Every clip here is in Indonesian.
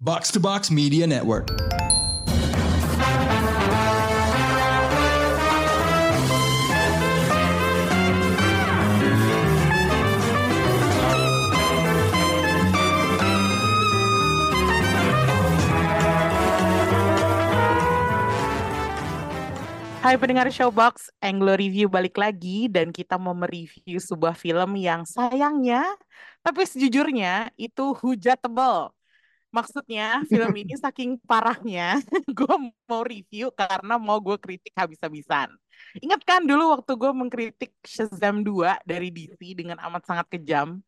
Box to Box Media Network. Hai pendengar Showbox, Anglo Review balik lagi dan kita mau mereview sebuah film yang sayangnya, tapi sejujurnya itu hujatable. Maksudnya film ini saking parahnya, gue mau review karena mau gue kritik habis-habisan. Ingat kan dulu waktu gue mengkritik Shazam 2 dari DC dengan amat sangat kejam?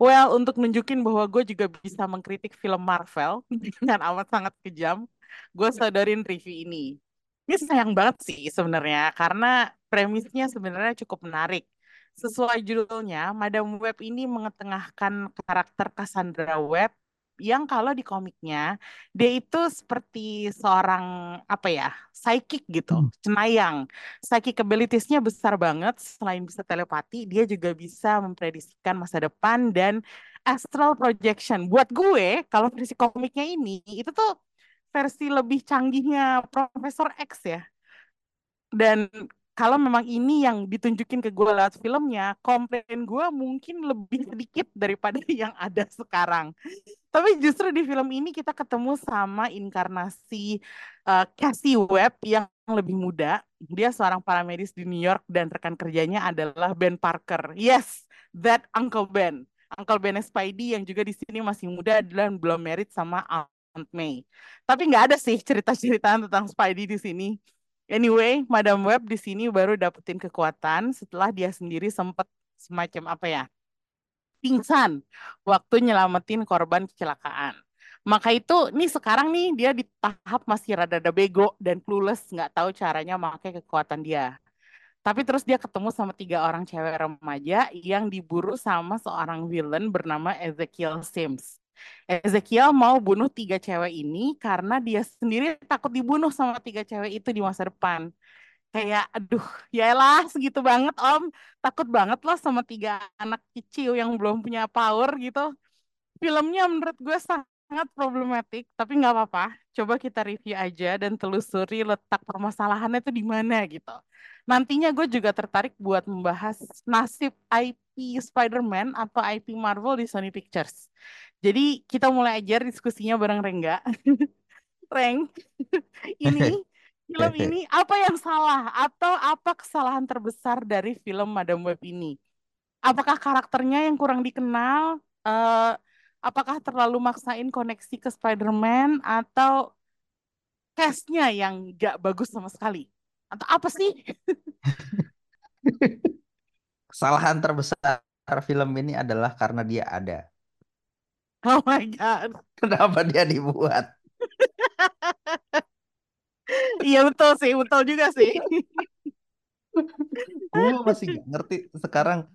Well, untuk nunjukin bahwa gue juga bisa mengkritik film Marvel dengan amat sangat kejam, gue sadarin review ini. Ini sayang banget sih sebenarnya karena premisnya sebenarnya cukup menarik. Sesuai judulnya, Madam Web ini mengetengahkan karakter Cassandra Web yang kalau di komiknya dia itu seperti seorang apa ya psychic gitu, cenayang. Psychic abilities-nya besar banget. Selain bisa telepati, dia juga bisa memprediksikan masa depan dan astral projection. Buat gue, kalau versi komiknya ini itu tuh versi lebih canggihnya Profesor X ya. Dan kalau memang ini yang ditunjukin ke gue lewat filmnya, komplain gue mungkin lebih sedikit daripada yang ada sekarang. Tapi justru di film ini kita ketemu sama inkarnasi uh, Cassie Webb yang lebih muda. Dia seorang paramedis di New York dan rekan kerjanya adalah Ben Parker. Yes, that Uncle Ben. Uncle Ben Spidey yang juga di sini masih muda dan belum married sama Aunt May. Tapi nggak ada sih cerita-cerita tentang Spidey di sini. Anyway, Madam Web di sini baru dapetin kekuatan setelah dia sendiri sempat semacam apa ya? pingsan waktu nyelamatin korban kecelakaan. Maka itu nih sekarang nih dia di tahap masih rada-rada bego dan clueless nggak tahu caranya memakai kekuatan dia. Tapi terus dia ketemu sama tiga orang cewek remaja yang diburu sama seorang villain bernama Ezekiel Sims. Ezekiel mau bunuh tiga cewek ini karena dia sendiri takut dibunuh sama tiga cewek itu di masa depan. Kayak, aduh, yaelah segitu banget om. Takut banget loh sama tiga anak kecil yang belum punya power gitu. Filmnya menurut gue sangat problematik, tapi nggak apa-apa. Coba kita review aja dan telusuri letak permasalahannya itu di mana gitu. Nantinya gue juga tertarik buat membahas nasib IP Spider-Man atau IP Marvel di Sony Pictures. Jadi kita mulai aja diskusinya bareng Rengga. Reng, ini film ini apa yang salah atau apa kesalahan terbesar dari film Madam Web ini? Apakah karakternya yang kurang dikenal? Uh, apakah terlalu maksain koneksi ke Spider-Man atau castnya yang gak bagus sama sekali? Atau apa sih? Kesalahan terbesar film ini adalah karena dia ada. Oh my God. Kenapa dia dibuat? iya betul sih, betul juga sih. gue masih gak ngerti sekarang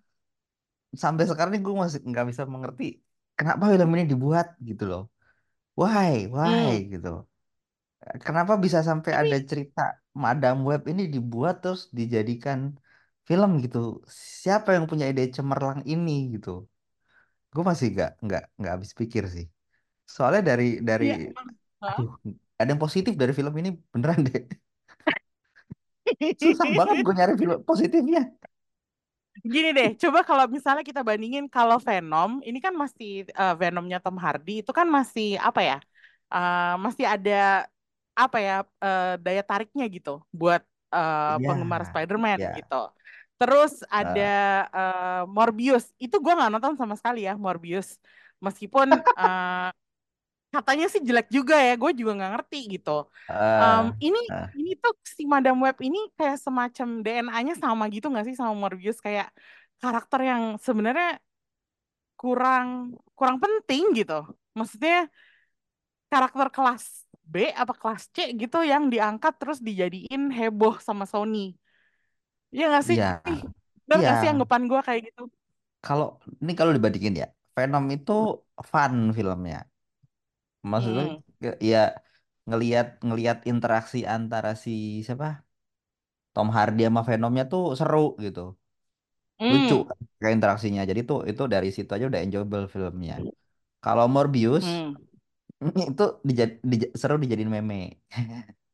sampai sekarang ini gue masih nggak bisa mengerti kenapa film ini dibuat gitu loh. Why, why hmm. gitu. Kenapa bisa sampai Tapi... ada cerita Madam Web ini dibuat terus dijadikan film gitu? Siapa yang punya ide cemerlang ini gitu? Gue masih nggak nggak nggak habis pikir sih. Soalnya dari dari ya, aduh, ada yang positif dari film ini beneran deh. Susah banget gue nyari film positifnya. Gini deh, coba kalau misalnya kita bandingin kalau Venom, ini kan masih uh, Venomnya Tom Hardy itu kan masih apa ya? Uh, masih ada apa ya uh, daya tariknya gitu buat uh, yeah, penggemar Spider-Man yeah. gitu. Terus ada uh, Morbius, itu gue nggak nonton sama sekali ya Morbius, meskipun uh, katanya sih jelek juga ya, gue juga nggak ngerti gitu. Um, ini uh. ini tuh si Madam Web ini kayak semacam DNA-nya sama gitu nggak sih sama Morbius kayak karakter yang sebenarnya kurang kurang penting gitu. Maksudnya karakter kelas B apa kelas C gitu yang diangkat terus dijadiin heboh sama Sony. Iya gak sih? Iya. Bener ya. gak sih anggapan gue kayak gitu? Kalau ini kalau dibandingin ya, Venom itu fun filmnya. Maksudnya hmm. ya ngelihat ngelihat interaksi antara si siapa? Tom Hardy sama Venomnya tuh seru gitu. Lucu hmm. kayak interaksinya. Jadi tuh itu dari situ aja udah enjoyable filmnya. Kalau Morbius hmm itu dijad, dija- seru dijadiin meme.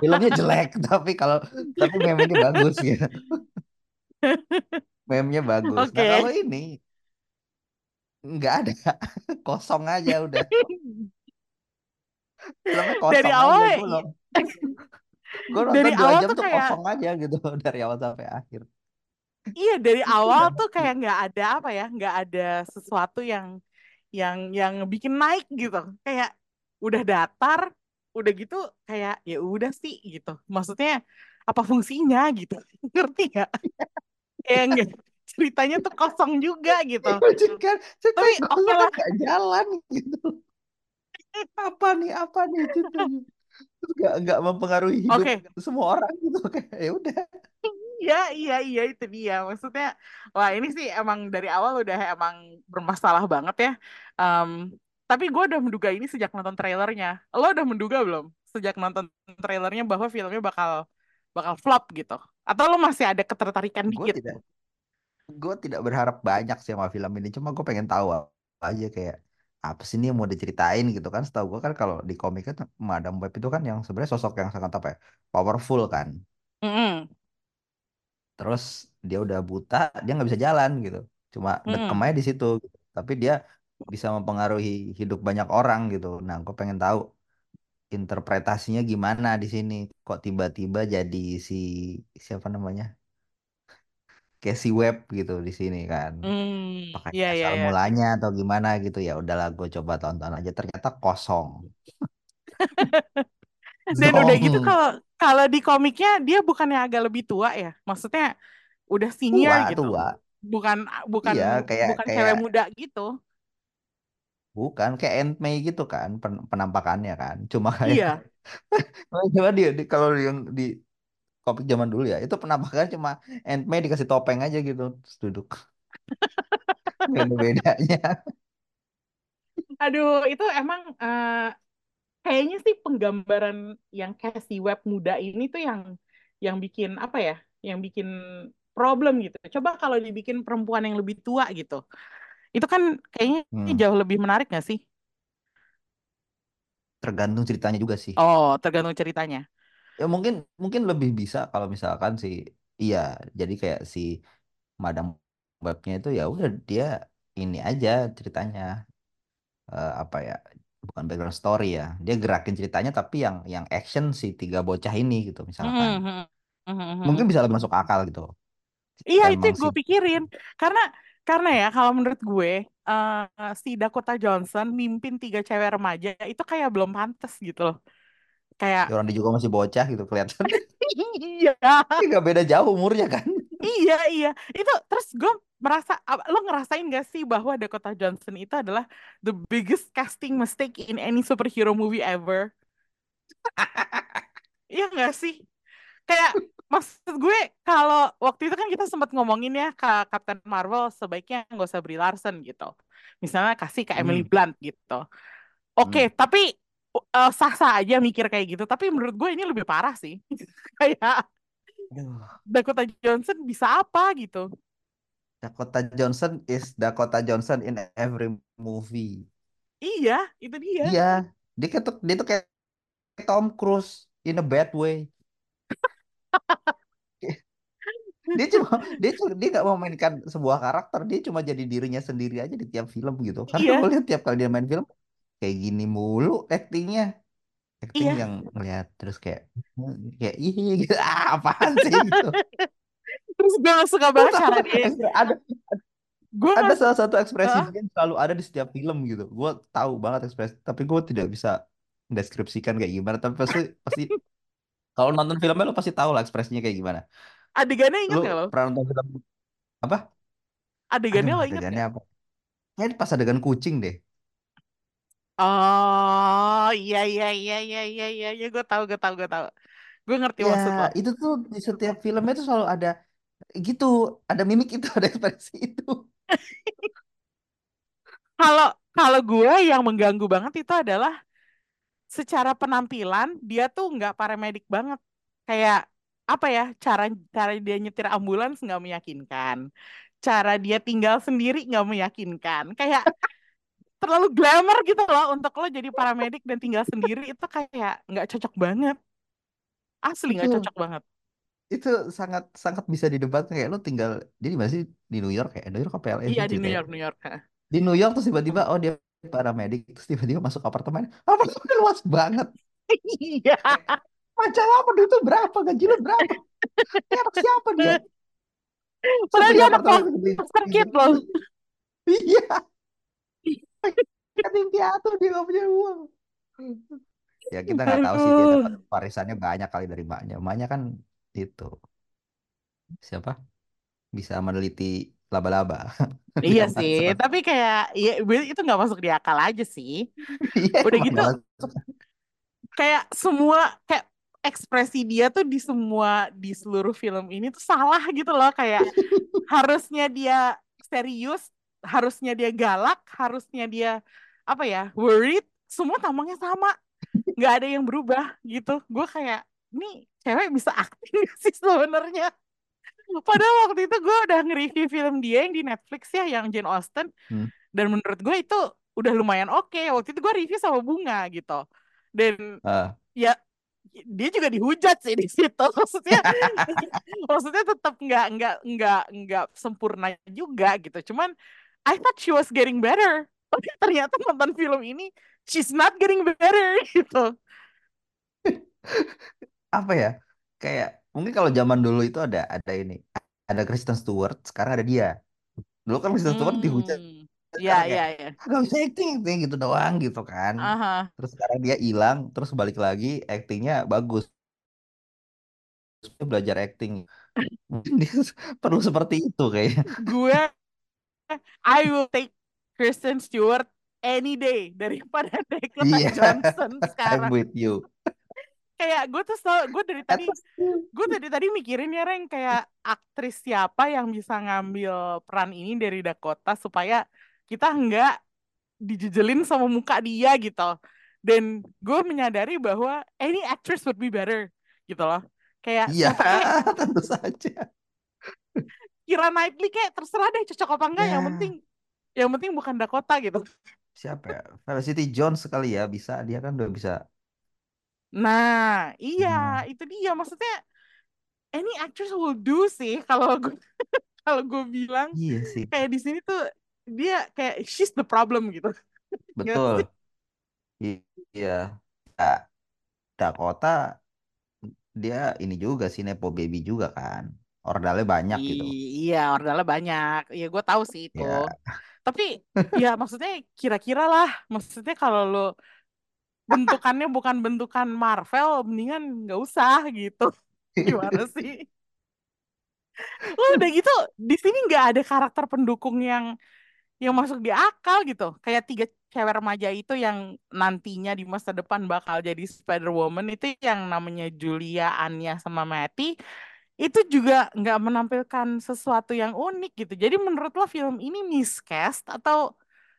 Filmnya jelek, tapi kalau tapi memenya bagus gitu. Memenya bagus. Nah kalau ini nggak ada, kosong aja udah. Filmnya Dari kosong aja. awal Gue i- gue dari dua awal jam tuh tuh kayak kosong aja gitu dari awal sampai akhir. iya dari awal tuh kayak nggak ada apa ya, nggak ada sesuatu yang yang yang bikin naik gitu. Kayak udah datar, udah gitu kayak ya udah sih gitu. Maksudnya apa fungsinya gitu. Ngerti nggak? Kayak nggak ceritanya tuh kosong juga gitu. Kan, Tapi oke lah. jalan gitu. Apa nih, apa nih? Terus nggak nggak mempengaruhi hidup Oke, semua orang gitu. Kayak ya udah. Iya, iya, iya itu dia. Maksudnya, wah ini sih emang dari awal udah emang bermasalah banget ya. Em, tapi gue udah menduga ini sejak nonton trailernya. Lo udah menduga belum? Sejak nonton trailernya bahwa filmnya bakal bakal flop gitu. Atau lo masih ada ketertarikan Gue dikit? tidak gue tidak berharap banyak sih sama film ini cuma gue pengen tahu aja kayak apa sih ini yang mau diceritain gitu kan setahu gue kan kalau di komik kan Madam Web itu kan yang sebenarnya sosok yang sangat apa ya powerful kan Mm-mm, terus dia udah buta dia nggak bisa jalan gitu cuma mm-mm, aja di situ gitu. tapi dia bisa mempengaruhi hidup banyak orang gitu. Nah gue pengen tahu interpretasinya gimana di sini. Kok tiba-tiba jadi si siapa namanya? Casey Webb gitu di sini kan. Mm, pakai iya, iya, asal iya. mulanya atau gimana gitu? Ya udahlah gue coba tonton aja. Ternyata kosong. Dan udah gitu kalau kalau di komiknya dia bukannya agak lebih tua ya? Maksudnya udah senior tua gitu. tua. Bukan bukan iya kayak bukan cewek kayak muda gitu. Bukan kayak Aunt May gitu kan pen- penampakannya kan cuma kayak Iya. cuma dia di, kalau yang di komik zaman dulu ya itu penampakan cuma Aunt May dikasih topeng aja gitu terus duduk ada bedanya Aduh, itu emang eh, kayaknya sih penggambaran yang Casey Webb muda ini tuh yang yang bikin apa ya? Yang bikin problem gitu. Coba kalau dibikin perempuan yang lebih tua gitu. Itu kan kayaknya hmm, jauh lebih menarik gak sih? tergantung ceritanya juga sih. Oh, tergantung ceritanya. ya mungkin mungkin lebih bisa kalau misalkan si iya jadi kayak si Madam Webnya itu ya udah dia ini aja ceritanya. Eh, apa ya bukan background story ya. Dia gerakin ceritanya tapi yang yang action si tiga bocah ini gitu misalkan. Hmm, hmm, hmm, hmm, mungkin bisa lebih masuk akal gitu. Iya itu yang si gue pikirin. Karena karena ya kalau menurut gue eh, si Dakota Johnson mimpin tiga cewek remaja itu kayak belum pantas gitu loh. Kayak orang dia juga masih bocah gitu kelihatan. Iya. Gak beda jauh umurnya kan? Iya iya. Itu terus gue merasa lo ngerasain gak sih bahwa Dakota Johnson itu adalah the biggest casting mistake in any superhero movie ever? Iya gak sih? Kayak maksud gue kalau waktu itu kan kita sempat ngomongin ya ke Captain Marvel sebaiknya nggak usah Brie Larson gitu. Misalnya kasih ke Emily hmm, Blunt gitu. Oke, hmm. tapi uh, sah-sah aja mikir kayak gitu. Tapi menurut gue ini lebih parah sih. Kayak Dakota Johnson bisa apa gitu. Dakota Johnson is Dakota Johnson in every movie Iya, itu dia. iya dia tuh dia tuh kayak Tom Cruise in a bad way dia cuma dia cuma dia nggak memainkan sebuah karakter dia cuma jadi dirinya sendiri aja di tiap film gitu. Karena gue Iya, lihat tiap kali dia main film kayak gini mulu actingnya. Acting iya. yang ngeliat terus kayak kayak ih gitu. Ah, apaan sih gitu. Terus gue gak suka banget cara dia. ada Gue ada gak salah satu ekspresi dia yang selalu ada di setiap film gitu. Gue tahu banget ekspresi tapi gue tidak bisa deskripsikan kayak gimana tapi pasti pasti kalau nonton filmnya lo pasti tahu lah ekspresinya kayak gimana. Adegannya inget lu gak lo? pernah nonton film apa? Adegannya aduh lo inget adegannya gak? apa? Kayaknya pas adegan kucing deh. Oh iya iya iya iya iya iya iya. Gue tahu gue tahu gue tahu. Gue ngerti Ya, maksud lo. itu tuh di setiap filmnya tuh selalu ada gitu, ada mimik itu, ada ekspresi itu. kalau kalau gue yang mengganggu banget itu adalah secara penampilan dia tuh nggak paramedik banget. Kayak apa ya cara cara dia nyetir ambulans nggak meyakinkan. Cara dia tinggal sendiri nggak meyakinkan. Kayak terlalu glamour gitu loh untuk lo jadi paramedik dan tinggal sendiri. Itu kayak nggak cocok banget. Asli nggak cocok banget. itu sangat sangat bisa didebatkan kayak lo tinggal dia di mana sih? Di New York ya? New York apa LA Iya sih di New York, New York. di New York terus tiba-tiba oh dia paramedik terus tiba-tiba masuk apartemen. Apartemen luas banget. Iya. macam apa? Itu berapa? Gaji lo berapa? Anak siapa dia? Padahal dia anak kid loh. iya. Yatim piatu dia nggak punya uang. Ya kita nggak tahu sih dia dapat warisannya banyak kali dari maknya maknya kan itu siapa? Bisa meneliti laba-laba Iya sih, masak tapi kayak ya itu nggak masuk di akal aja sih. iya Udah gitu masuk. kayak semua kayak ekspresi dia tuh di semua di seluruh film ini tuh salah gitu loh kayak harusnya dia serius, harusnya dia galak, harusnya dia apa ya worried, semua tampangnya sama, nggak ada yang berubah gitu. Gue kayak ini cewek bisa akting nggak sih sebenarnya. Padahal waktu itu gue udah nge-review film dia yang di Netflix ya, yang Jane Austen. Hmm. Dan menurut gue itu udah lumayan oke. Waktu itu gue review sama Bunga gitu. Dan Ah, ya dia juga dihujat sih di situ. Maksudnya, maksudnya tetap nggak nggak nggak nggak sempurna juga gitu. Cuman I thought she was getting better. Tapi ternyata nonton film ini she's not getting better gitu. apa ya kayak mungkin kalau zaman dulu itu ada ada ini ada Kristen Stewart sekarang ada dia dulu kan Kristen Stewart dihujat Hmm. Kayak ya, ya. "Ah, gak bisa acting acting gitu doang gitu kan Aha. terus sekarang dia hilang terus balik lagi actingnya bagus Dia belajar acting mungkin dia perlu seperti itu kayaknya gue I will take Kristen Stewart any day daripada Dakota iya Johnson I'm sekarang. with you Kayak gue tuh gue dari tadi gue dari tadi mikirin ya Reng kayak aktris siapa yang bisa ngambil peran ini dari Dakota supaya kita nggak dijejelin sama muka dia gitu. Dan gue menyadari bahwa any actress would be better gitu loh. Kayak iya kayak tentu saja Kira Knightley kayak terserah deh cocok apa enggak yang ya penting yang penting bukan Dakota gitu. siapa ya Felicity Jones sekali ya bisa dia kan udah bisa Nah, iya, nah itu dia. Maksudnya, any actress will do sih kalau gue kalau gue bilang iya sih kayak di sini tuh dia kayak she's the problem gitu. Betul iya Ah, Dakota dia ini juga sih nepo baby juga kan ordalnya banyak gitu I- Iya, ordalnya banyak. Iya, gue tahu sih itu. ya Tapi ya maksudnya kira-kira lah. Maksudnya kalau lo bentukannya bukan bentukan Marvel, mendingan nggak usah gitu. Gimana sih? Lo udah gitu di sini nggak ada karakter pendukung yang yang masuk di akal gitu. Kayak tiga cewek remaja itu yang nantinya di masa depan bakal jadi Spider-Woman itu yang namanya Julia, Anya, sama Matty itu juga nggak menampilkan sesuatu yang unik gitu. Jadi menurut lo film ini miscast atau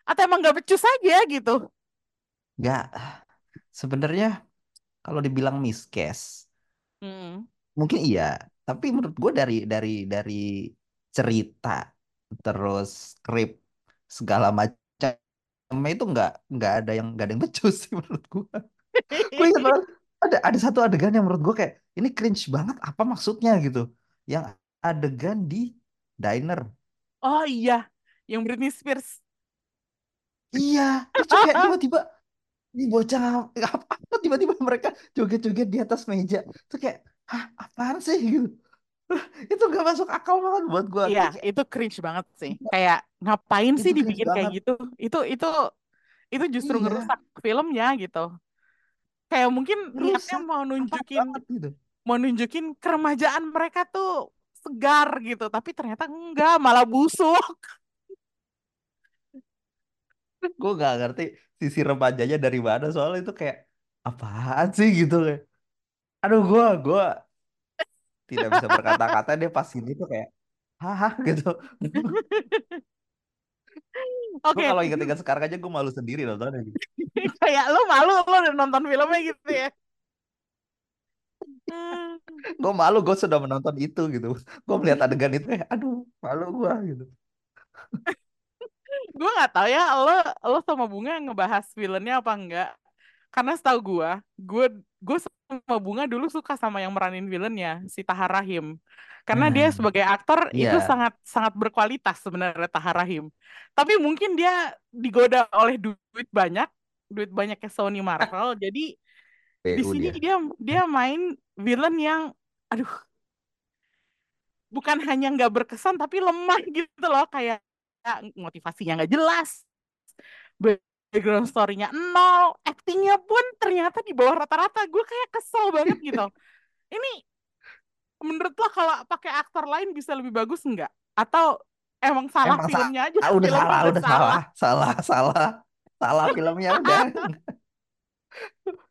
atau emang nggak becus aja gitu? nggak sebenarnya kalau dibilang miscast Hmm. mungkin iya. Tapi menurut gue dari dari dari cerita terus skrip segala macam itu nggak nggak ada yang nggak ada yang becus sih menurut gue gue ingat banget ada ada satu adegan yang menurut gue kayak ini cringe banget apa maksudnya? gitu. Yang adegan di diner. Oh iya, yang Britney Spears. iya itu kayak tiba-tiba ini bocah apa apa tiba-tiba mereka joget-joget di atas meja. Itu kayak hah apaan sih? Gitu. Itu gak masuk akal banget buat gue Iya, itu cringe banget sih. Kayak ngapain itu sih dibikin kayak gitu? Itu itu itu justru iya. ngerusak filmnya gitu. Kayak mungkin niatnya mau nunjukin banget gitu. mau nunjukin keremajaan mereka tuh segar gitu, tapi ternyata enggak, malah busuk. gue gak ngerti sisi remajanya dari mana? Soalnya itu kayak apaan sih? Gitu kayak aduh gue gue tidak bisa berkata-kata dia pas ini tuh kayak haha gitu. Oke, kalau inget-inget sekarang aja gue malu sendiri nontonnya. Gitu. kayak lu malu lu udah nonton filmnya gitu ya. Gue malu gue sudah menonton itu gitu. Gue melihat adegan itu kayak aduh malu gue gitu gue nggak tahu ya lo lo sama Bunga ngebahas villainnya apa enggak karena setahu gue gue gue sama Bunga dulu suka sama yang meranin villainnya si Tahar Rahim. Karena dia Nah, sebagai aktor itu iya. sangat sangat berkualitas sebenarnya Tahar Rahim. Tapi mungkin dia digoda oleh duit banyak duit banyaknya Sony Marvel jadi di sini dia. dia dia main villain yang aduh bukan hanya nggak berkesan tapi lemah gitu loh kayak motivasinya nggak jelas. Background story-nya nol actingnya pun ternyata di bawah rata-rata. Gue kayak kesel banget gitu. Ini menurut lo kalau pakai aktor lain bisa lebih bagus nggak? Atau emang salah Emang filmnya aja salah, udah salah, udah salah? salah, salah, salah, salah filmnya udah.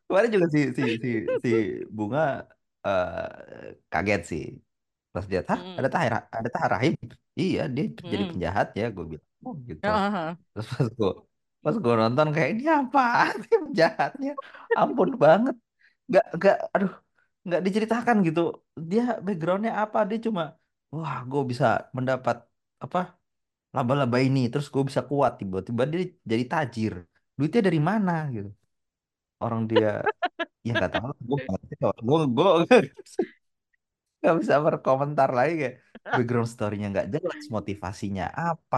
Kemarin juga si si si si Bunga eh, kaget sih. Pas lihat, hah Mm-mm. ada Tahir ada Tahar Rahim. Iya dia jadi Mm-mm. penjahat ya, gue bilang. Oh gitu. Heeh. Terus pas gue pas gue nonton kayak ini apa sih penjahatnya? Ampun banget. Nggak nggak, aduh nggak diceritakan gitu. Dia backgroundnya apa? Dia cuma, wah gue bisa mendapat apa laba-laba ini, terus gue bisa kuat tiba-tiba dia jadi tajir. Duitnya dari mana gitu? Orang dia ya nggak tahu. Gue gue gue nggak bisa berkomentar lagi kayak background story-nya nggak jelas, motivasinya apa.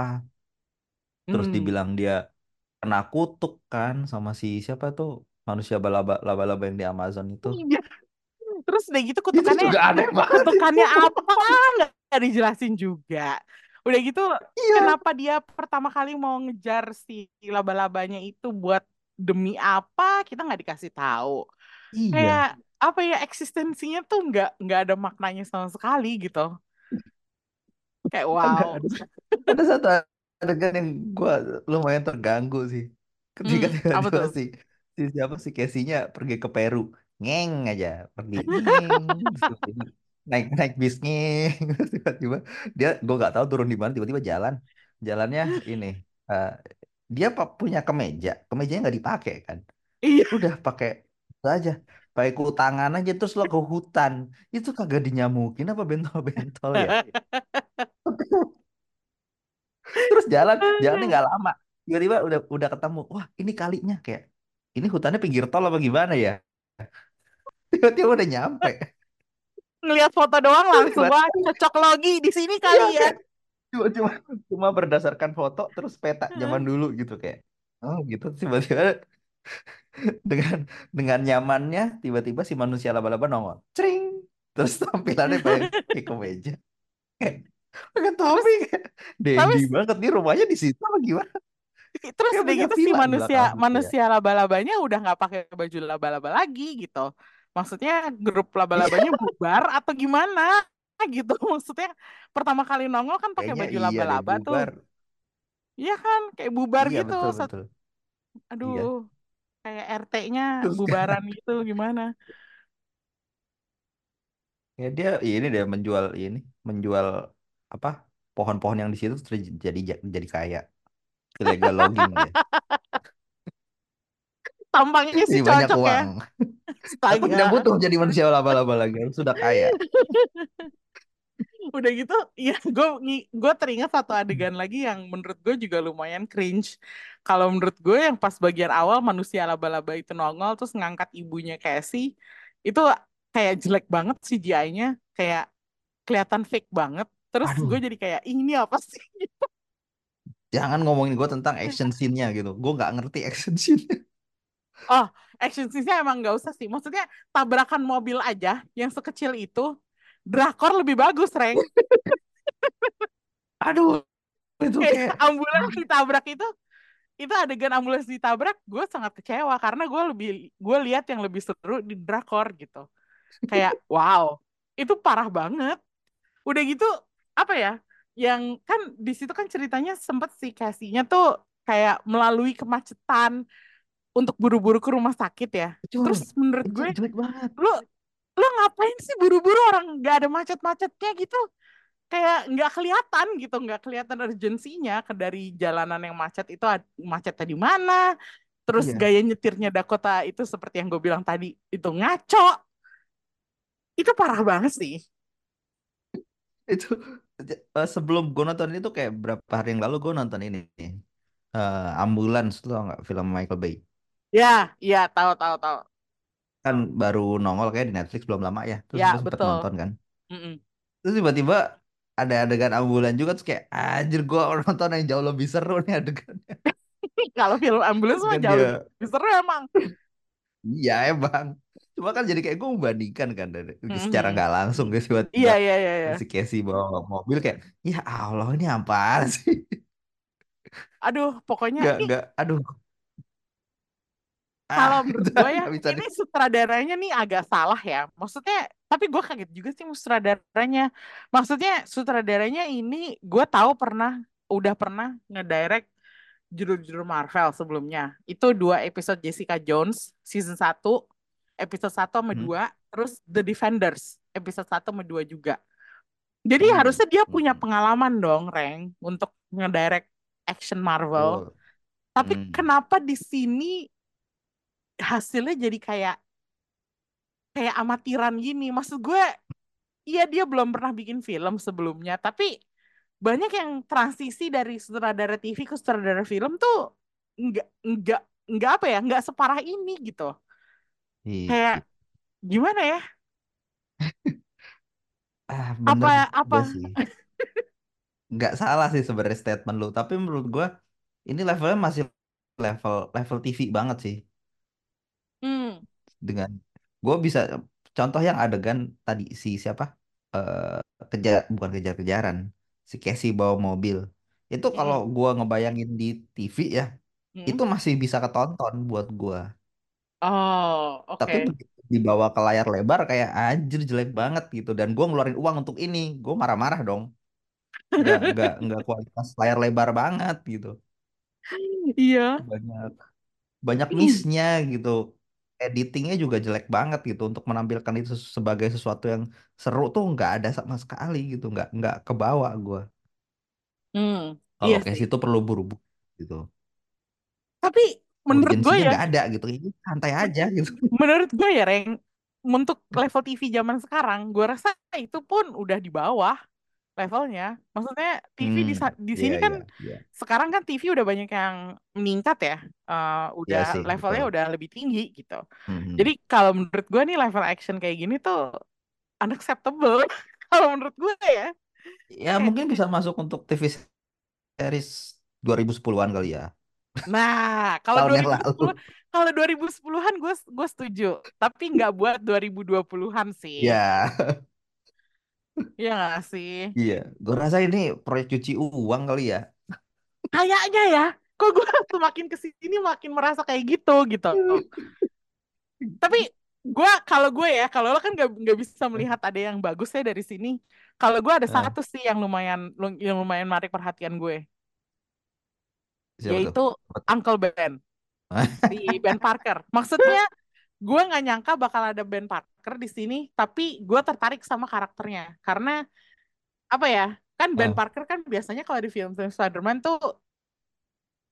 Terus Hmm. dibilang dia kena kutuk kan sama si siapa tuh manusia balaba laba-laba yang di Amazon itu. Iya. Terus udah gitu Itu kutukannya juga aneh banget. kutukannya apa nggak dijelasin juga. Udah gitu Iya. kenapa dia pertama kali mau ngejar si laba-labanya itu buat demi apa kita nggak dikasih tahu. Iya. Kayak apa ya eksistensinya tuh nggak nggak ada maknanya sama sekali gitu. Kayak wow. ada, ada satu adegan yang gue lumayan terganggu sih. Ketika Hmm, apa tuh? si, si siapa si Casey-nya pergi ke Peru, ngeng aja, pergi ngeng, naik naik bis ngeng, tiba-tiba dia gue nggak tahu turun di mana, tiba-tiba jalan, jalannya ini, eh, dia punya kemeja, kemejanya nggak dipakai kan, Iya. udah pakai aja, pakai kutangan aja terus lo ke hutan, itu kagak dinyamukin apa bentol-bentol ya? terus jalan jalannya nggak lama. Tiba-tiba udah udah ketemu wah ini kalinya. Kayak ini hutannya pinggir tol apa gimana ya? Tiba-tiba udah nyampe. Ngelihat foto doang langsung wah cocok logi di sini Iya, kali ya. kayak cuma cuma cuma berdasarkan foto terus peta zaman dulu gitu kayak oh gitu. Tiba-tiba dengan dengan nyamannya tiba-tiba si manusia laba-laba nongol. Cering terus tampilannya pakai pakai kemeja pakai topi. Tapi banget. Nih rumahnya di situ apa gimana? Terus udah gitu si manusia gitu ya. manusia laba-labanya udah nggak pakai baju laba-laba lagi gitu. Maksudnya grup Iya, laba-labanya bubar atau gimana gitu. Maksudnya pertama kali nongol kan pakai baju iya laba-laba tuh. bubar. Iya kan? Kayak bubar iya gitu. betul betul. Iya. aduh kayak RT-nya bubaran gitu gimana? Ya dia ini dia menjual ini menjual apa pohon-pohon yang di situ terus jadi jadi kaya illegal logging dia. Tampangnya sih jadi banyak cocok ya. uang. Aku tidak astaga butuh jadi manusia laba-laba lagi aku sudah kaya udah gitu ya gue gue teringat satu adegan lagi yang menurut gue juga lumayan cringe. Kalau menurut gue yang pas bagian awal manusia laba-laba itu nongol terus ngangkat ibunya Casey itu kayak jelek banget CGI-nya kayak kelihatan fake banget. Terus aduh. gue jadi kayak "Ih, ini apa sih? Jangan ngomongin gue tentang action scene-nya gitu. Gue nggak ngerti action scene oh action scene-nya emang nggak usah sih. Maksudnya tabrakan mobil aja yang sekecil itu drakor lebih bagus Reng aduh itu kayak kayak ambulans ditabrak itu itu adegan ambulans ditabrak gue sangat kecewa karena gue lebih gue lihat yang lebih seru di drakor gitu. Kayak wow itu parah banget. Udah gitu apa ya yang kan di situ kan ceritanya sempet si Casey-nya tuh kayak melalui kemacetan untuk buru-buru ke rumah sakit ya. Betul. terus menurut gue jelek banget. lu lu ngapain sih buru-buru orang nggak ada macet-macetnya gitu? Kayak nggak kelihatan gitu nggak kelihatan urgensinya ke dari jalanan yang macet itu macetnya di mana? Terus iya. gaya nyetirnya Dakota itu seperti yang gue bilang tadi itu ngaco. Itu parah banget sih. Itu eh, sebelum gue nonton itu kayak berapa hari yang lalu gue nonton ini eh, Ambulance tuh nggak film Michael Bay? Ya, iya tahu tahu tahu. Kan baru nongol kayak di Netflix belum lama ya terus Ya, betul. nonton kan Mm-mm. terus tiba-tiba ada adegan ambulan juga terus kayak anjir gue nonton yang jauh lebih seru nih adegannya Kalau film ambulans mah kan jauh dia lebih seru emang. iya emang cuma kan jadi kayak gue membandingkan kan dari, secara Mhm. nggak langsung guys Iya iya iya iya. si Casey bawa mobil kayak ya Allah ini apaan sih Aduh, pokoknya nggak ini nggak aduh kalau ah menurut udah gue ya bisa ini sutradaranya nih agak salah ya. Maksudnya, tapi gue kaget juga sih sutradaranya. Maksudnya sutradaranya ini gue tahu pernah udah pernah ngedirect judul-judul Marvel sebelumnya. Itu dua episode Jessica Jones season 1, episode 1 sama Hmm. 2, terus The Defenders episode 1 sama 2 juga. Jadi Hmm. harusnya dia punya Hmm. pengalaman dong, Reng, untuk ngedirect action Marvel. Betul. Tapi Hmm. kenapa di sini hasilnya jadi kayak kayak amatiran gini? Maksud gue, iya dia belum pernah bikin film sebelumnya, tapi banyak yang transisi dari sutradara TV ke sutradara film tuh nggak nggak nggak apa ya, nggak separah ini gitu. Iya. Kayak gimana ya? Ah, Apa bener apa? juga sih. Nggak salah sih sebenarnya statement lu. Tapi menurut gua ini levelnya masih level level TV banget sih. Dengan gua bisa contoh yang adegan tadi si siapa? Eh kejar bukan kejar-kejaran. Si Casey bawa mobil. Itu kalau hmm, gua ngebayangin di TV ya, hmm. itu masih bisa ketonton buat gua. Oh, Tapi oke. begitu dibawa ke layar lebar kayak anjir jelek banget gitu. Dan gua ngeluarin uang untuk ini, gua marah-marah dong. nggak nggak nggak kualitas layar lebar banget gitu Iya. banyak banyak missnya gitu editingnya juga jelek banget gitu. Untuk menampilkan itu sebagai sesuatu yang seru tuh nggak ada sama sekali gitu. Nggak nggak kebawa gue Hmm, kalau iya kayak sih. situ perlu buru-buru gitu. Tapi menurut gue ya, nggak ada gitu. Ini santai aja gitu. menurut gue ya, Reng, untuk level TV zaman sekarang, gue rasa itu pun udah di bawah levelnya. Maksudnya TV di, hmm sa- di iya sini kan iya iya sekarang kan TV udah banyak yang meningkat ya, iya udah sih levelnya betul udah lebih tinggi gitu. Mhm. Jadi kalau menurut gue nih level action kayak gini tuh unacceptable. Kalau menurut gue ya, ya mungkin bisa masuk untuk TV series 2010-an kali ya Nah, kalau tahun yang 2010 lalu kalau 2010-an gue gue setuju, tapi nggak buat 2020-an sih. ya Iya nggak sih? iya gue rasa ini proyek cuci uang kali ya Kayaknya ya, kok gue semakin ke sini makin merasa kayak gitu gitu. Tapi gue kalau gue ya, kalau lo kan nggak nggak bisa melihat ada yang bagus ya dari sini. Kalau gue ada Eh, satu sih yang lumayan yang lumayan menarik perhatian gue, siapa yaitu tuh? Uncle Ben di Ben Parker. Maksudnya gue nggak nyangka bakal ada Ben Parker di sini, tapi gue tertarik sama karakternya karena apa ya? Kan Ben Eh, Parker kan biasanya kalau di film-film Spider-Man tuh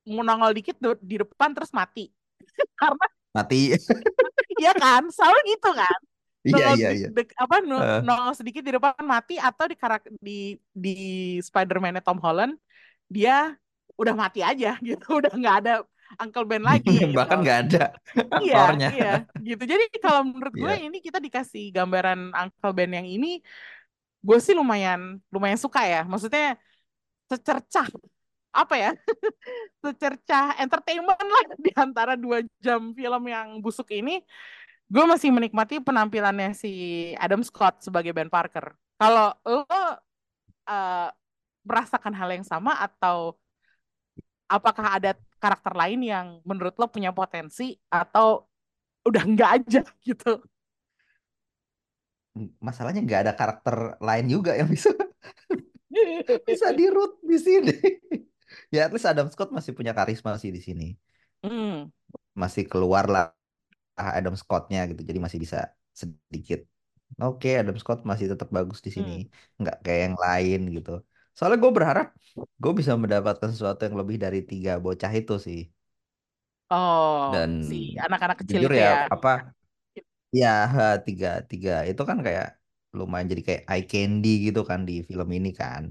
nongol dikit di depan terus mati. Karena mati ya kan, selalu gitu kan. iya iya iya apa Eh, nongol sedikit di depan mati atau di karak di di Spider-Man Tom Holland dia udah mati aja gitu, udah nggak ada Uncle Ben lagi gitu. bahkan nggak ada Iya, aktornya iya, gitu. Jadi kalau menurut gue iya ini kita dikasih gambaran Uncle Ben yang ini, gue sih lumayan lumayan suka ya. Maksudnya secercah apa ya? Secercah entertainment lah di antara dua jam film yang busuk ini. Gue masih menikmati penampilannya si Adam Scott sebagai Ben Parker. Kalau lo eh, merasakan hal yang sama atau apakah ada karakter lain yang menurut lo punya potensi atau udah enggak aja gitu? masalahnya nggak ada karakter lain juga yang bisa bisa di root di sini. Ya at least Adam Scott masih punya karisma sih di sini. Hmm, masih keluar lah Adam Scottnya gitu jadi masih bisa sedikit. Oke Adam Scott masih tetap bagus di sini. Hmm. nggak kayak yang lain gitu soalnya gue berharap gue bisa mendapatkan sesuatu yang lebih dari tiga bocah itu sih Oh, dan si anak-anak kecil jujur itu ya ya. apa ya tiga tiga itu kan kayak lumayan jadi kayak eye candy gitu kan di film ini kan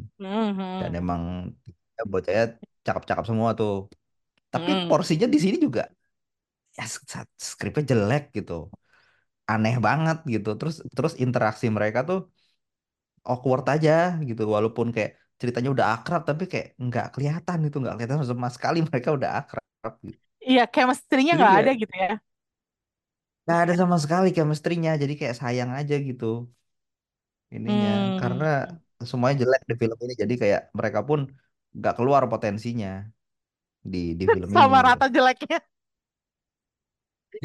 dan Mhm. emang ya, bocahnya cakep-cakep semua tuh Tapi Hmm. porsinya di sini juga ya skripnya jelek gitu. Aneh banget gitu. Terus terus interaksi mereka tuh awkward aja gitu. Walaupun kayak ceritanya udah akrab tapi kayak nggak kelihatan itu nggak kelihatan sama sekali mereka udah akrab gitu. Iya, chemistry-nya nggak ada gitu ya. nggak ada sama sekali chemistry-nya. Jadi kayak sayang aja gitu ininya karena Hmm. semuanya jelek di film ini. Jadi kayak mereka pun nggak keluar potensinya di di film ini Sama gitu. rata jeleknya.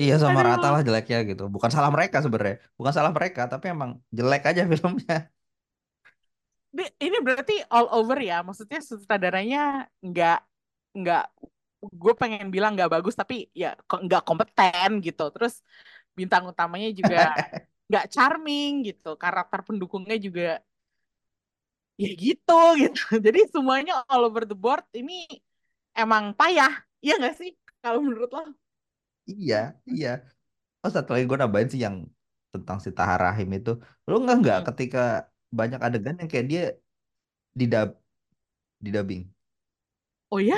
Iya sama rata Aduh. lah jeleknya gitu. Bukan salah mereka sebenarnya. Bukan salah mereka, tapi emang jelek aja filmnya. Ini berarti all over ya. Maksudnya sutradaranya nggak nggak gue pengen bilang nggak bagus tapi ya nggak kompeten gitu. Terus bintang utamanya juga nggak charming gitu. Karakter pendukungnya juga ya gitu gitu. Jadi semuanya all over the board ini emang payah. Iya nggak sih? Kalau menurut lo? Iya, iya. Oh satu lagi gue nambahin sih yang tentang si Tahar Rahim itu. Lu nggak nggak Hmm. ketika banyak adegan yang kayak dia didab didubbing. Oh ya?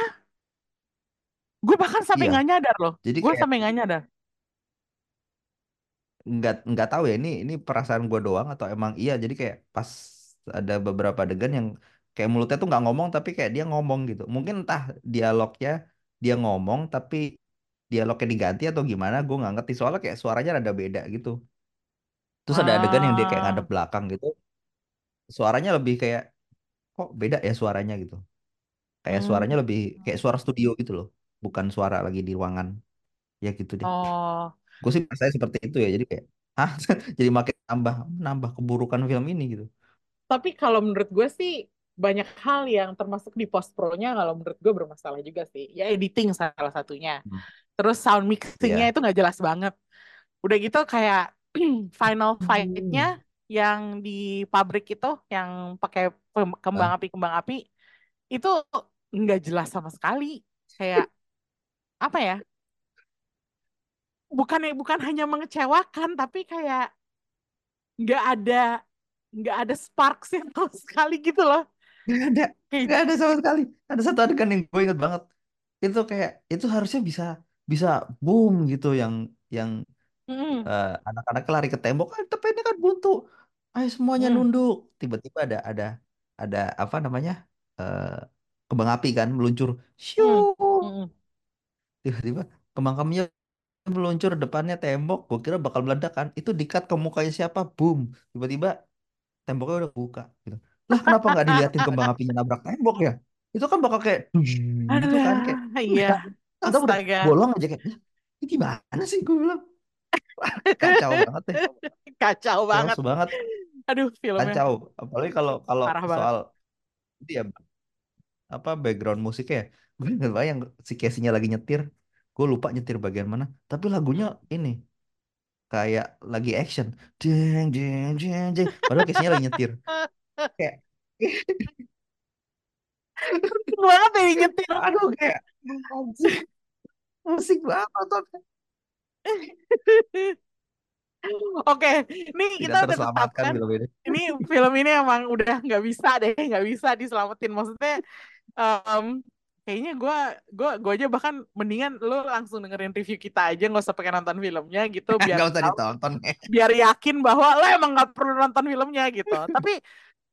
Gue bahkan sampai Iya. nggak nyadar loh. Jadi Gue kayak sampai nggak nyadar. nggak nggak tahu ya ini ini perasaan gue doang atau emang iya. Jadi kayak pas ada beberapa adegan yang kayak mulutnya tuh nggak ngomong tapi kayak dia ngomong gitu. Mungkin entah dialognya dia ngomong tapi dialognya diganti atau gimana gue nggak ngerti soalnya kayak suaranya rada beda gitu. Terus ada adegan yang dia kayak ngadep Ah. belakang gitu. Suaranya lebih kayak kok beda ya suaranya gitu. Kayak suaranya Hmm. lebih kayak suara studio gitu loh. Bukan suara lagi di ruangan. Ya gitu deh. Oh. Gue sih saya seperti itu ya. Jadi kayak, hah? Jadi makin nambah nambah keburukan film ini gitu. Tapi kalau menurut gue sih banyak hal yang termasuk di post pro-nya kalau menurut gue bermasalah juga sih. Ya editing salah satunya. Hmm. Terus sound mixingnya Iya. itu nggak jelas banget. Udah gitu kayak final fight-nya Hmm. Yang di pabrik itu yang pakai kembang api kembang api itu nggak jelas sama sekali. Kayak apa ya? Bukan bukan hanya mengecewakan tapi kayak nggak ada nggak ada sparks sama sekali gitu loh. Gak ada. Kayak Gak ada sama sekali. Ada satu adegan yang gue inget banget. Itu kayak, itu harusnya bisa bisa boom gitu yang yang mm, eh, anak-anak lari ke tembok kan tapi ini kan buntu ayo semuanya mm, nunduk. Tiba-tiba ada ada ada apa namanya eh, kembang api kan meluncur. Shoo! mm, mm. tiba-tiba kembang apinya meluncur depannya tembok. Gue kira bakal meledak kan. Itu dikat ke mukanya siapa? Boom. Tiba-tiba temboknya udah buka gitu. Lah kenapa nggak diliatin kembang apinya nabrak tembok ya? Itu kan bakal kayak gitu kan kayak iya. kita udah bolong aja kayak "Lah, ini gimana sih? Gue bilang. Kacau banget deh. Kacau banget. chaos banget Aduh, filmnya. Kacau. Apalagi kalau kalau parah soal dia apa background musiknya ya. Gue nggak bayang si Casey-nya lagi nyetir. Gue lupa nyetir bagian mana. Tapi lagunya ini kayak lagi action. Jeng jeng jeng jeng. Padahal Casey-nya lagi nyetir. Kayak banget ya nyetir. aduh kayak musik banget. Oke, ini kita udah tetapkan. film ini Ini film ini emang udah nggak bisa deh, nggak bisa diselamatin. Maksudnya, em, kayaknya gue gue gue aja bahkan mendingan lo langsung dengerin review kita aja, nggak usah pakai nonton filmnya gitu, biar nggak usah ditonton biar yakin bahwa lo emang nggak perlu nonton filmnya gitu. Tapi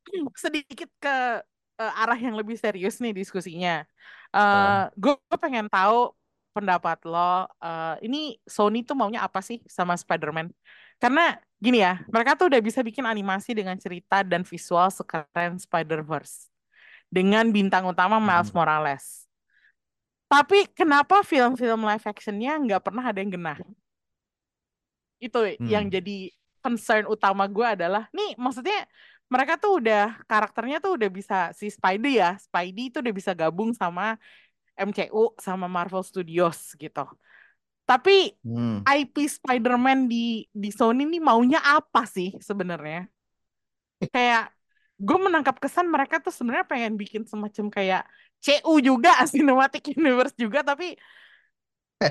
sedikit ke eh, arah yang lebih serius nih diskusinya. Eh, gue pengen tahu pendapat lo. eh, ini Sony tuh maunya apa sih sama Spider-Man? Karena gini ya, mereka tuh udah bisa bikin animasi dengan cerita dan visual sekeren Spider-Verse dengan bintang utama Miles mm, Morales. Tapi kenapa film-film live actionnya nggak pernah ada yang genah? Itu yang hmm. jadi concern utama gue adalah, nih maksudnya mereka tuh udah karakternya tuh udah bisa si Spidey ya, Spidey itu udah bisa gabung sama MCU sama Marvel Studios gitu. Tapi Hmm. IP Spider-Man di di Sony ini maunya apa sih sebenarnya? Kayak gue menangkap kesan mereka tuh sebenarnya pengen bikin semacam kayak CU juga Cinematic Universe juga tapi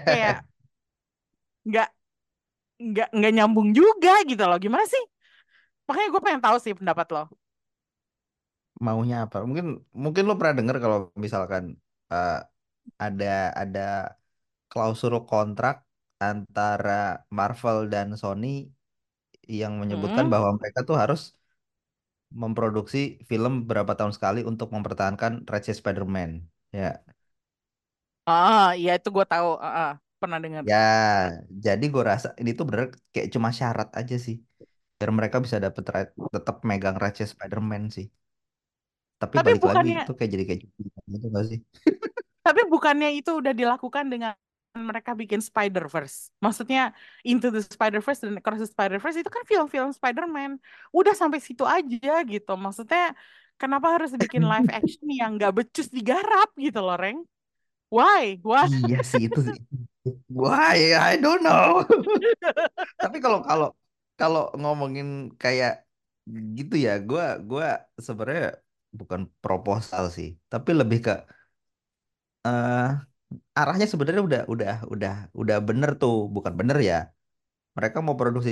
kayak nggak nggak nggak nyambung juga gitu loh. Gimana sih? Makanya gue pengen tahu sih pendapat lo. maunya apa mungkin mungkin lo pernah dengar kalau misalkan eh, ada ada klausul kontrak antara Marvel dan Sony yang menyebutkan Mm-mm. bahwa mereka tuh harus memproduksi film berapa tahun sekali untuk mempertahankan franchise Spider-Man. Ya, Ah, iya itu gue tahu. Ah, ah, pernah dengar. ya. Jadi gue rasa ini tuh bener kayak cuma syarat aja sih, biar mereka bisa dapet ra- tetap megang franchise Spider-Man sih. Tapi Tapi balik lagi bukannya itu kayak jadi kayak gitu gak sih? Tapi bukannya itu udah dilakukan dengan mereka bikin Spider-Verse. Maksudnya Into the Spider-Verse dan Across the Spider-Verse itu kan film-film Spider-Man. Udah sampai situ aja gitu. Maksudnya kenapa harus bikin live action yang nggak becus digarap gitu loh, Reng? Why? Why? Iya sih itu sih. Why? I don't know. Tapi kalau kalau kalau ngomongin kayak gitu ya, gua gua sebenarnya bukan proposal sih, tapi lebih ke eh arahnya sebenarnya udah udah udah udah bener tuh, bukan bener ya. Mereka mau produksi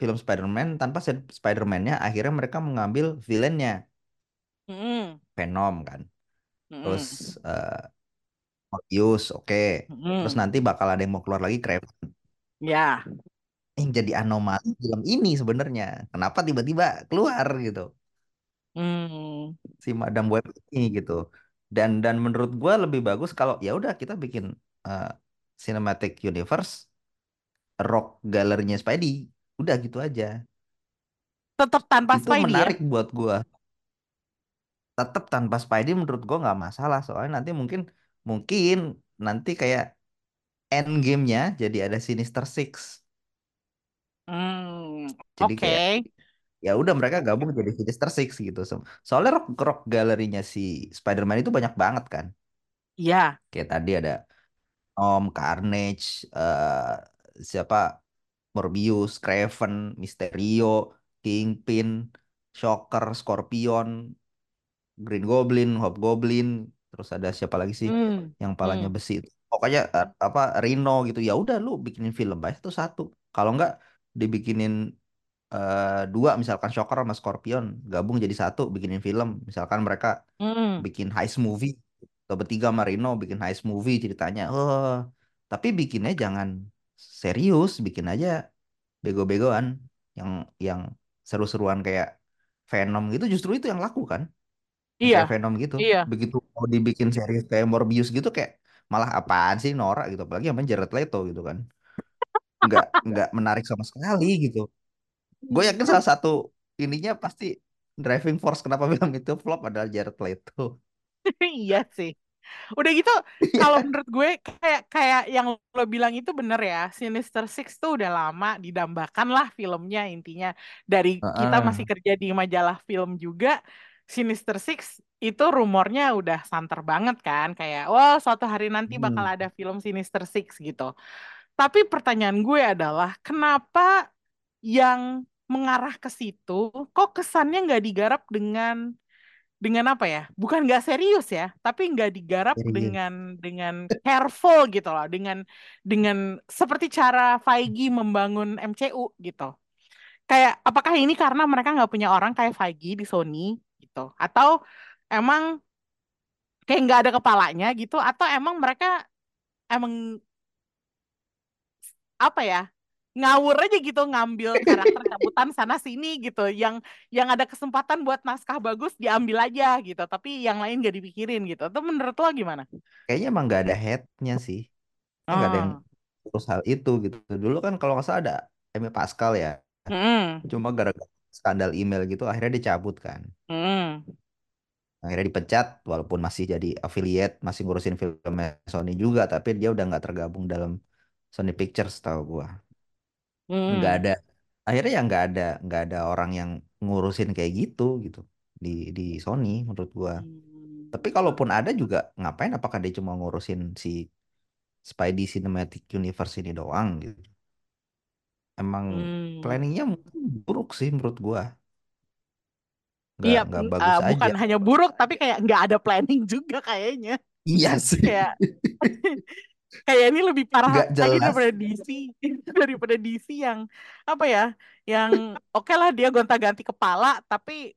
film Spider-Man tanpa Spider-Man-nya, akhirnya mereka mengambil villainnya. Venom kan. Terus Mm-mm. eh Morbius, oke. Terus Mm-mm. nanti bakal ada yang mau keluar lagi Kraven. Ya. Yang jadi anomali film ini sebenarnya. Kenapa tiba-tiba keluar gitu Mm. si Madam Web ini gitu. Dan dan menurut gua lebih bagus kalau ya udah kita bikin eh, cinematic universe rock galerinya Spidey. Udah gitu aja. Tetap tanpa Itu Spidey ya. menarik buat gua. Tetap tanpa Spidey menurut gua nggak masalah soalnya nanti mungkin mungkin nanti kayak end game-nya jadi ada Sinister Six. Hmm. Jadi Oke. kayak ya udah mereka gabung jadi Sinister Six gitu. So- Soalnya rock rock galerinya si Spider-Man itu banyak banget kan. Ya. Kayak tadi ada Om Carnage, eh siapa Morbius, Craven, Mysterio, Kingpin, Shocker, Scorpion, Green Goblin, Hobgoblin, terus ada siapa lagi sih Hmm. yang palanya Hmm. besi itu. Pokoknya eh, apa Rhino gitu. Ya udah lu bikinin film aja tuh satu. Kalau enggak dibikinin eh, dua misalkan Shocker sama Scorpion gabung jadi satu bikinin film. Misalkan mereka Hmm. bikin heist movie atau bertiga sama Rhino bikin heist movie ceritanya. Oh, tapi bikinnya jangan serius, bikin aja bego-begoan yang yang seru-seruan kayak Venom gitu justru itu yang laku kan Iya. kayak Venom gitu Iya. begitu mau dibikin serius kayak Morbius gitu kayak malah apaan sih norak gitu apalagi yang Jared Leto gitu kan nggak nggak menarik sama sekali gitu gue yakin salah satu ininya pasti driving force kenapa film itu flop adalah Jared Leto Iya sih. Udah gitu, kalau menurut gue kayak kayak yang lo bilang itu bener ya. Sinister Six tuh udah lama didambakan lah filmnya intinya. Dari kita masih kerja di majalah film juga, Sinister Six itu rumornya udah santer banget kan. Kayak, wah suatu hari nanti bakal Hmm. ada film Sinister Six gitu. Tapi pertanyaan gue adalah, kenapa yang mengarah ke situ, kok kesannya nggak digarap dengan dengan apa ya? Bukan nggak serius ya, tapi nggak digarap Serius. dengan dengan careful gitu loh, dengan dengan seperti cara Feige membangun MCU gitu. Kayak apakah ini karena mereka nggak punya orang kayak Feige di Sony gitu, atau emang kayak nggak ada kepalanya gitu, atau emang mereka emang apa ya? Ngawur aja gitu ngambil karakter cabutan sana sini gitu yang yang ada kesempatan buat naskah bagus diambil aja gitu tapi yang lain gak dipikirin gitu itu menurut lo gimana? kayaknya emang nggak ada headnya sih Kayaknya nggak ada yang Oh. urus hal itu gitu dulu kan kalau nggak salah ada Amy Pascal ya Mm-mm. Cuma gara-gara skandal email gitu akhirnya dicabut kan. Mm. Akhirnya dipecat walaupun masih jadi affiliate, masih ngurusin film Sony juga, tapi dia udah nggak tergabung dalam Sony Pictures tahu gua. Nggak Mm. ada. Akhirnya ya nggak ada nggak ada orang yang ngurusin kayak gitu gitu di di Sony menurut gua. Tapi kalaupun ada juga ngapain apakah dia cuma ngurusin si Spidey Cinematic Universe ini doang gitu. Emang Mm. planningnya mungkin buruk sih menurut gua. Nggak Iya, nggak mm, bagus uh, aja. bukan hanya buruk tapi kayak nggak ada planning juga kayaknya. Iya sih. Kayak kayak ini lebih parah lagi daripada DC daripada DC yang apa ya? Yang oke lah dia gonta-ganti kepala tapi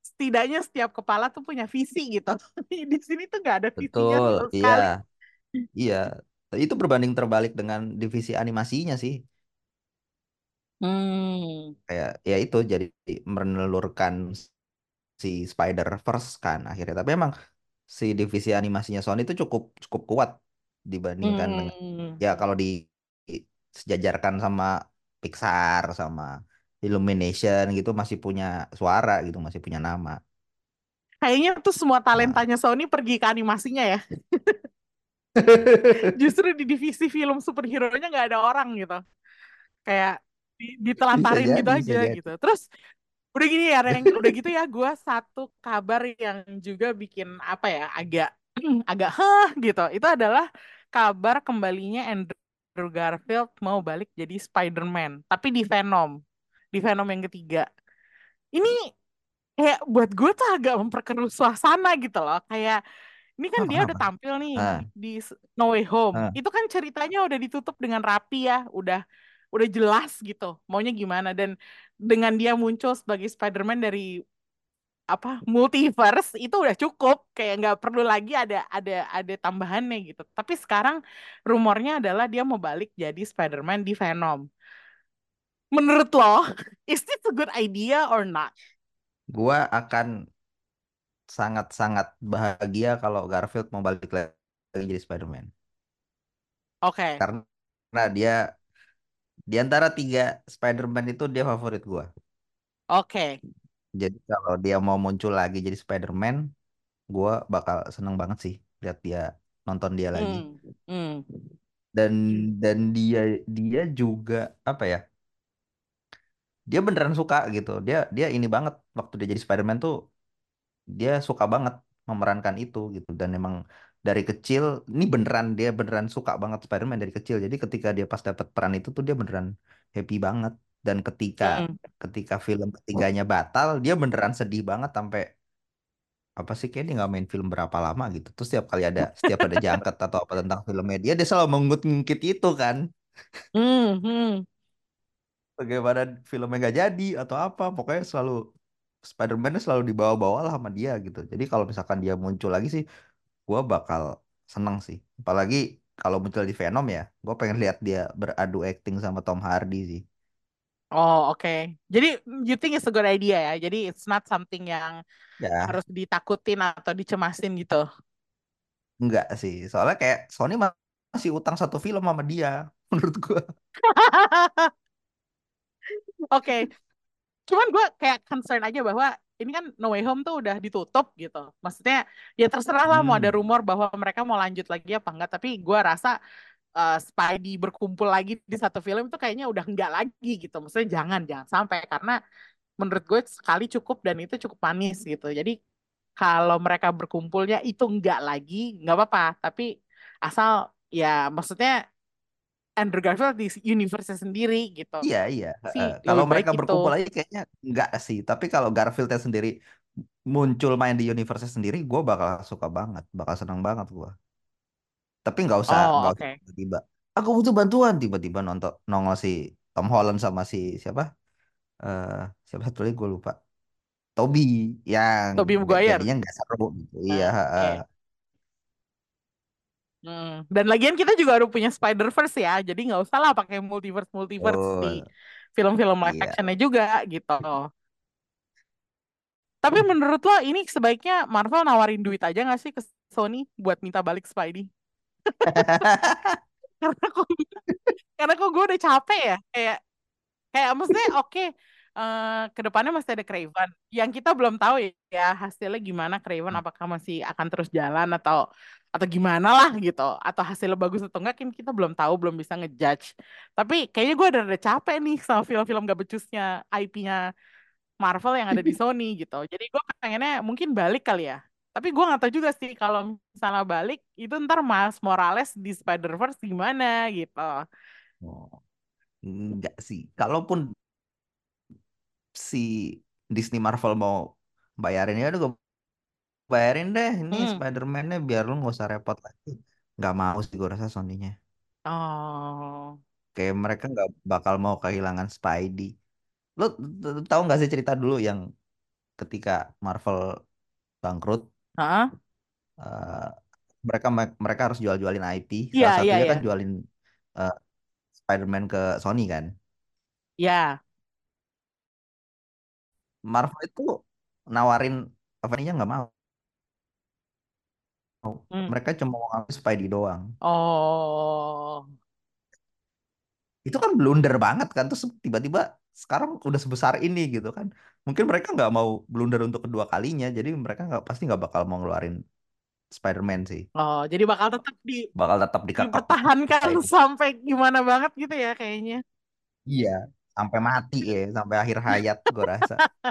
setidaknya setiap kepala tuh punya visi gitu. Di sini tuh nggak ada visinya Betul, sama iya, sekali. iya. Itu berbanding terbalik dengan divisi animasinya sih. Hmm. Kayak ya itu jadi menelurkan si Spider-Verse kan akhirnya. Tapi emang si divisi animasinya Sony itu cukup cukup kuat dibandingkan dengan Hmm. ya kalau di sejajarkan sama Pixar sama Illumination gitu masih punya suara gitu, masih punya nama. Kayaknya tuh semua Nah, talentanya Sony pergi ke animasinya ya. Justru di divisi film superhero-nya nggak ada orang gitu. Kayak ditelantarin gitu aja jadi. gitu. Terus udah gini ya, Reng. Udah gitu ya, gue satu kabar yang juga bikin apa ya, agak agak hah gitu. Itu adalah kabar kembalinya Andrew Garfield mau balik jadi Spider-Man, tapi di Venom, di Venom yang ketiga. Ini kayak buat gue tuh agak memperkeruh suasana gitu loh. Kayak ini kan dia udah tampil nih Ah, di No Way Home. ah. Itu kan ceritanya udah ditutup dengan rapi ya, udah udah jelas gitu. Maunya gimana dan dengan dia muncul sebagai Spider-Man dari apa multiverse itu udah cukup kayak nggak perlu lagi ada ada ada tambahannya gitu. Tapi sekarang rumornya adalah dia mau balik jadi Spider-Man di Venom. Menurut lo, is this a good idea or not? Gua akan sangat-sangat bahagia kalau Garfield mau balik lagi jadi Spider-Man. Oke. Karena dia di antara tiga Spider-Man itu dia favorit gua. Oke. Jadi kalau dia mau muncul lagi jadi Spider-Man, gua bakal seneng banget sih lihat dia nonton dia lagi. Hmm. Hmm. Dan dan dia dia juga apa ya? Dia beneran suka gitu. Dia dia ini banget waktu dia jadi Spider-Man tuh dia suka banget memerankan itu gitu dan emang dari kecil ini beneran dia beneran suka banget Spider-Man dari kecil jadi ketika dia pas dapat peran itu tuh dia beneran happy banget dan ketika Hmm. ketika film ketiganya batal dia beneran sedih banget sampai apa sih kayak dia nggak main film berapa lama gitu terus setiap kali ada setiap ada jangket atau apa tentang filmnya dia dia selalu mengungkit itu kan Hmm. Hmm. bagaimana filmnya nggak jadi atau apa pokoknya selalu Spider-Man selalu dibawa-bawa lah sama dia gitu jadi kalau misalkan dia muncul lagi sih gue bakal seneng sih. Apalagi kalau muncul di Venom ya, gue pengen lihat dia beradu acting sama Tom Hardy sih. Oh, oke. Jadi, you think it's a good idea ya? Jadi, it's not something yang Ya, harus ditakutin atau dicemasin gitu. enggak sih. Soalnya kayak Sony ma- masih utang satu film sama dia, menurut gue. Oke. Cuman gue kayak concern aja bahwa ini kan No Way Home tuh udah ditutup gitu. Maksudnya, ya terserah lah mau ada Hmm. rumor bahwa mereka mau lanjut lagi apa enggak. Tapi gue rasa eh, Spidey berkumpul lagi di satu film itu kayaknya udah enggak lagi gitu. Maksudnya jangan, jangan sampai. Karena menurut gue sekali cukup dan itu cukup manis gitu. Jadi kalau mereka berkumpulnya itu enggak lagi, nggak apa-apa. Tapi asal ya maksudnya Andrew Garfield di universe sendiri gitu. Iya, iya. Sih Heeh. Kalau mereka berkumpul lagi kayaknya enggak sih. Tapi kalau Garfieldnya sendiri muncul main di universe sendiri, gue bakal suka banget, bakal seneng banget gue. Tapi nggak usah, Oh, nggak usah tiba-tiba. Aku butuh bantuan, tiba-tiba nonton nongol si Tom Holland sama si siapa? eh siapa satu lagi gue lupa. Toby yang Tobey Maguire. jadinya nggak seru gitu. Iya, Nah, iya. Hmm. Dan lagian kita juga udah punya Spider-Verse ya, jadi nggak usah lah pakai multiverse-multiverse di Betul. film-film live Iya. actionnya juga gitu. Tapi menurut lo ini sebaiknya Marvel nawarin duit aja nggak sih ke Sony buat minta balik Spidey? Karena kok karena kok gue udah capek ya, kayak kayak maksudnya oke eh ke depannya masih ada Craven yang kita belum tahu ya hasilnya gimana Craven apakah masih akan terus jalan atau atau gimana lah gitu. Atau hasilnya bagus atau enggak kan kita belum tahu belum bisa ngejudge. Tapi kayaknya gue udah, udah capek nih sama film-film gak becusnya IP-nya Marvel yang ada di Sony gitu. Jadi gue pengennya mungkin balik kali ya tapi gue nggak tahu juga sih kalau misalnya balik itu ntar Mas Morales di Spider-Verse gimana gitu Oh, enggak sih. Kalaupun si Disney Marvel mau bayarin ya udah gue bayarin deh ini hmm. Spider-Man-nya biar lu nggak usah repot lagi. Nggak mau sih gue rasa Sony-nya. oh Kayak mereka nggak bakal mau kehilangan Spidey. Lo tahu nggak sih cerita dulu yang ketika Marvel bangkrut Heeh. eh, mereka mereka harus jual-jualin IP Iya, salah iya, satunya iya. kan jualin eh, Spider-Man ke Sony kan Ya. Marvel itu nawarin Avengers nggak mau Hmm. mereka cuma mau ngambil Spidey doang Oh. itu kan blunder banget kan terus tiba-tiba sekarang udah sebesar ini gitu kan mungkin mereka nggak mau blunder untuk kedua kalinya jadi mereka nggak pasti nggak bakal mau ngeluarin Spider-Man sih Oh, jadi bakal tetap di bakal tetap dikekang dipertahankan Spidey. sampai gimana banget gitu ya kayaknya. iya sampai mati ya sampai akhir hayat gue rasa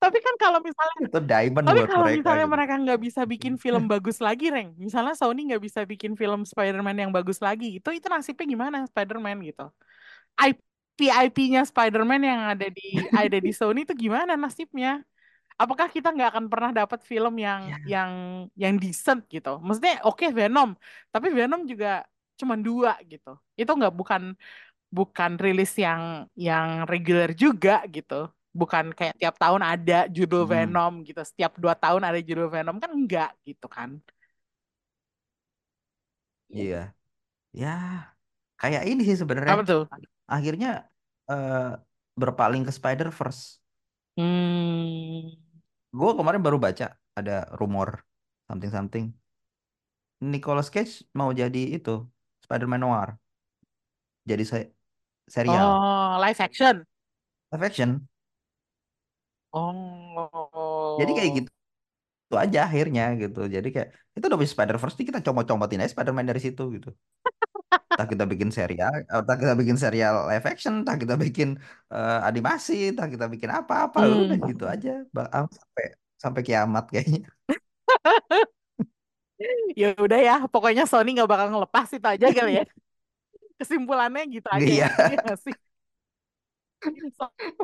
Tapi kan kalau misalnya itu diamond Tapi buat kalau mereka misalnya gitu mereka nggak bisa bikin film bagus lagi, Reng. Misalnya Sony nggak bisa bikin film Spider-Man yang bagus lagi, itu itu nasibnya gimana Spider-Man gitu? IP IP-nya Spider-Man yang ada di ada di Sony itu gimana nasibnya? Apakah kita nggak akan pernah dapat film yang Ya. yang yang decent gitu? Maksudnya oke Venom, tapi Venom juga cuma dua gitu. Itu nggak bukan bukan rilis yang yang reguler juga gitu. Bukan kayak tiap tahun ada judul Hmm. Venom gitu. Setiap dua tahun ada judul Venom kan enggak gitu kan. iya ya kayak ini sih sebenarnya Apa tuh? akhirnya eh, berpaling ke Spider-Verse. Hmm. gue kemarin baru baca ada rumor something something Nicolas Cage mau jadi itu Spider-Man Noir. Jadi se serial. Oh, live action. live action. Oh. jadi kayak gitu itu aja akhirnya gitu. Jadi kayak itu udah bisa Spider-Verse nih kita comot-comotin aja Spider-Man dari situ gitu entah kita bikin serial entah kita bikin serial live action entah kita bikin eh, animasi entah kita bikin apa-apa Hmm. udah gitu aja bakal sampai sampai kiamat kayaknya Ya udah ya, pokoknya Sony nggak bakal ngelepas itu aja kali ya. Kesimpulannya gitu aja Iya. ya. Iya sih?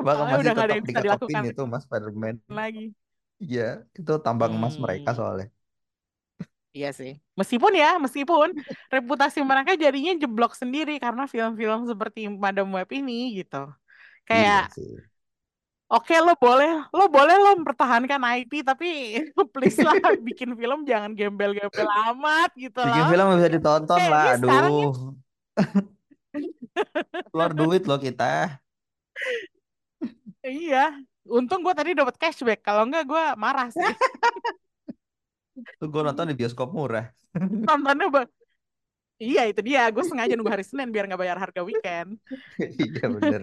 bakal Soalnya masih udah nggak ada tetap yang bisa dilakukan itu mas Spider-Man lagi. iya itu tambang emas mereka Hmm. soalnya Iya sih. Meskipun ya, meskipun reputasi mereka jadinya jeblok sendiri karena film-film seperti Madam Web ini gitu. iya Kayak sih oke lo boleh lo boleh lo mempertahankan IP tapi please lah bikin film jangan gembel-gembel amat gitu bikin loh. film bisa ditonton Kayak lah aduh keluar duit loh kita Iya, untung gue tadi dapat cashback. Kalau enggak gue marah sih. tuh gue nonton di bioskop murah Nontonnya ba- Iya itu dia. Gue sengaja nunggu hari Senin biar nggak bayar harga weekend. iya bener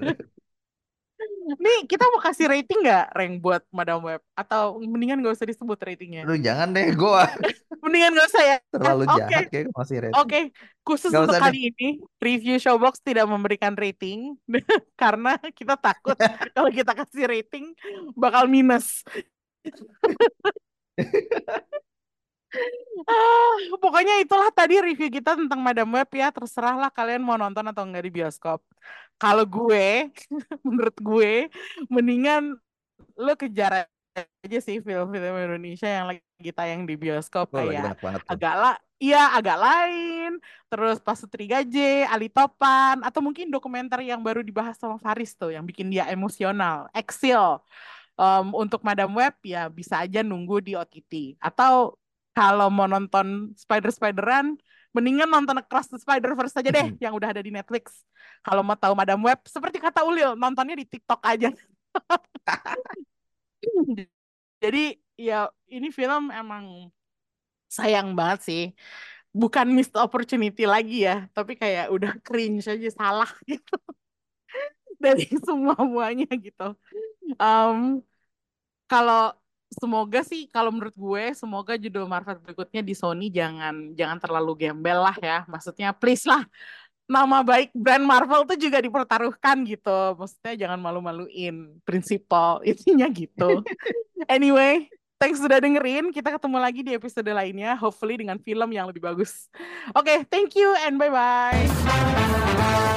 Nih kita mau kasih rating nggak, Reng, buat Madam Web? Atau mendingan gak usah disebut ratingnya? Aduh jangan deh gue Mendingan gak usah ya? terlalu Oke, jahat kayak masih rating oke. Khusus Gak untuk usah deh kali ini, review Showbox tidak memberikan rating karena kita takut kalau kita kasih rating bakal minus. Ah, pokoknya itulah tadi review kita tentang Madam Web ya. Terserahlah kalian mau nonton atau enggak di bioskop. Kalau gue, menurut gue, mendingan lo kejar aja sih film-film Indonesia yang lagi tayang di bioskop oh kayak agak lah, iya agak lain, terus Pasutri Gaje, Ali Topan, atau mungkin dokumenter yang baru dibahas sama Faris tuh, yang bikin dia emosional, Exil. Em, untuk Madam Web ya bisa aja nunggu di OTT. Atau kalau mau nonton Spider-Spideran, mendingan nonton Across the Spider-Verse aja deh yang udah ada di Netflix. Kalau mau tahu Madam Web, seperti kata Ulil, nontonnya di TikTok aja. Jadi ya ini film emang sayang banget sih. Bukan missed opportunity lagi ya, tapi kayak udah cringe aja salah gitu dari semua muanya gitu. Em, kalau semoga sih kalau menurut gue semoga judul Marvel berikutnya di Sony jangan jangan terlalu gembel lah ya. Maksudnya please lah nama baik brand Marvel tuh juga dipertaruhkan gitu. Maksudnya jangan malu-maluin prinsipal intinya gitu. Anyway, thanks sudah dengerin. Kita ketemu lagi di episode lainnya, hopefully dengan film yang lebih bagus. Oke, thank you and bye-bye.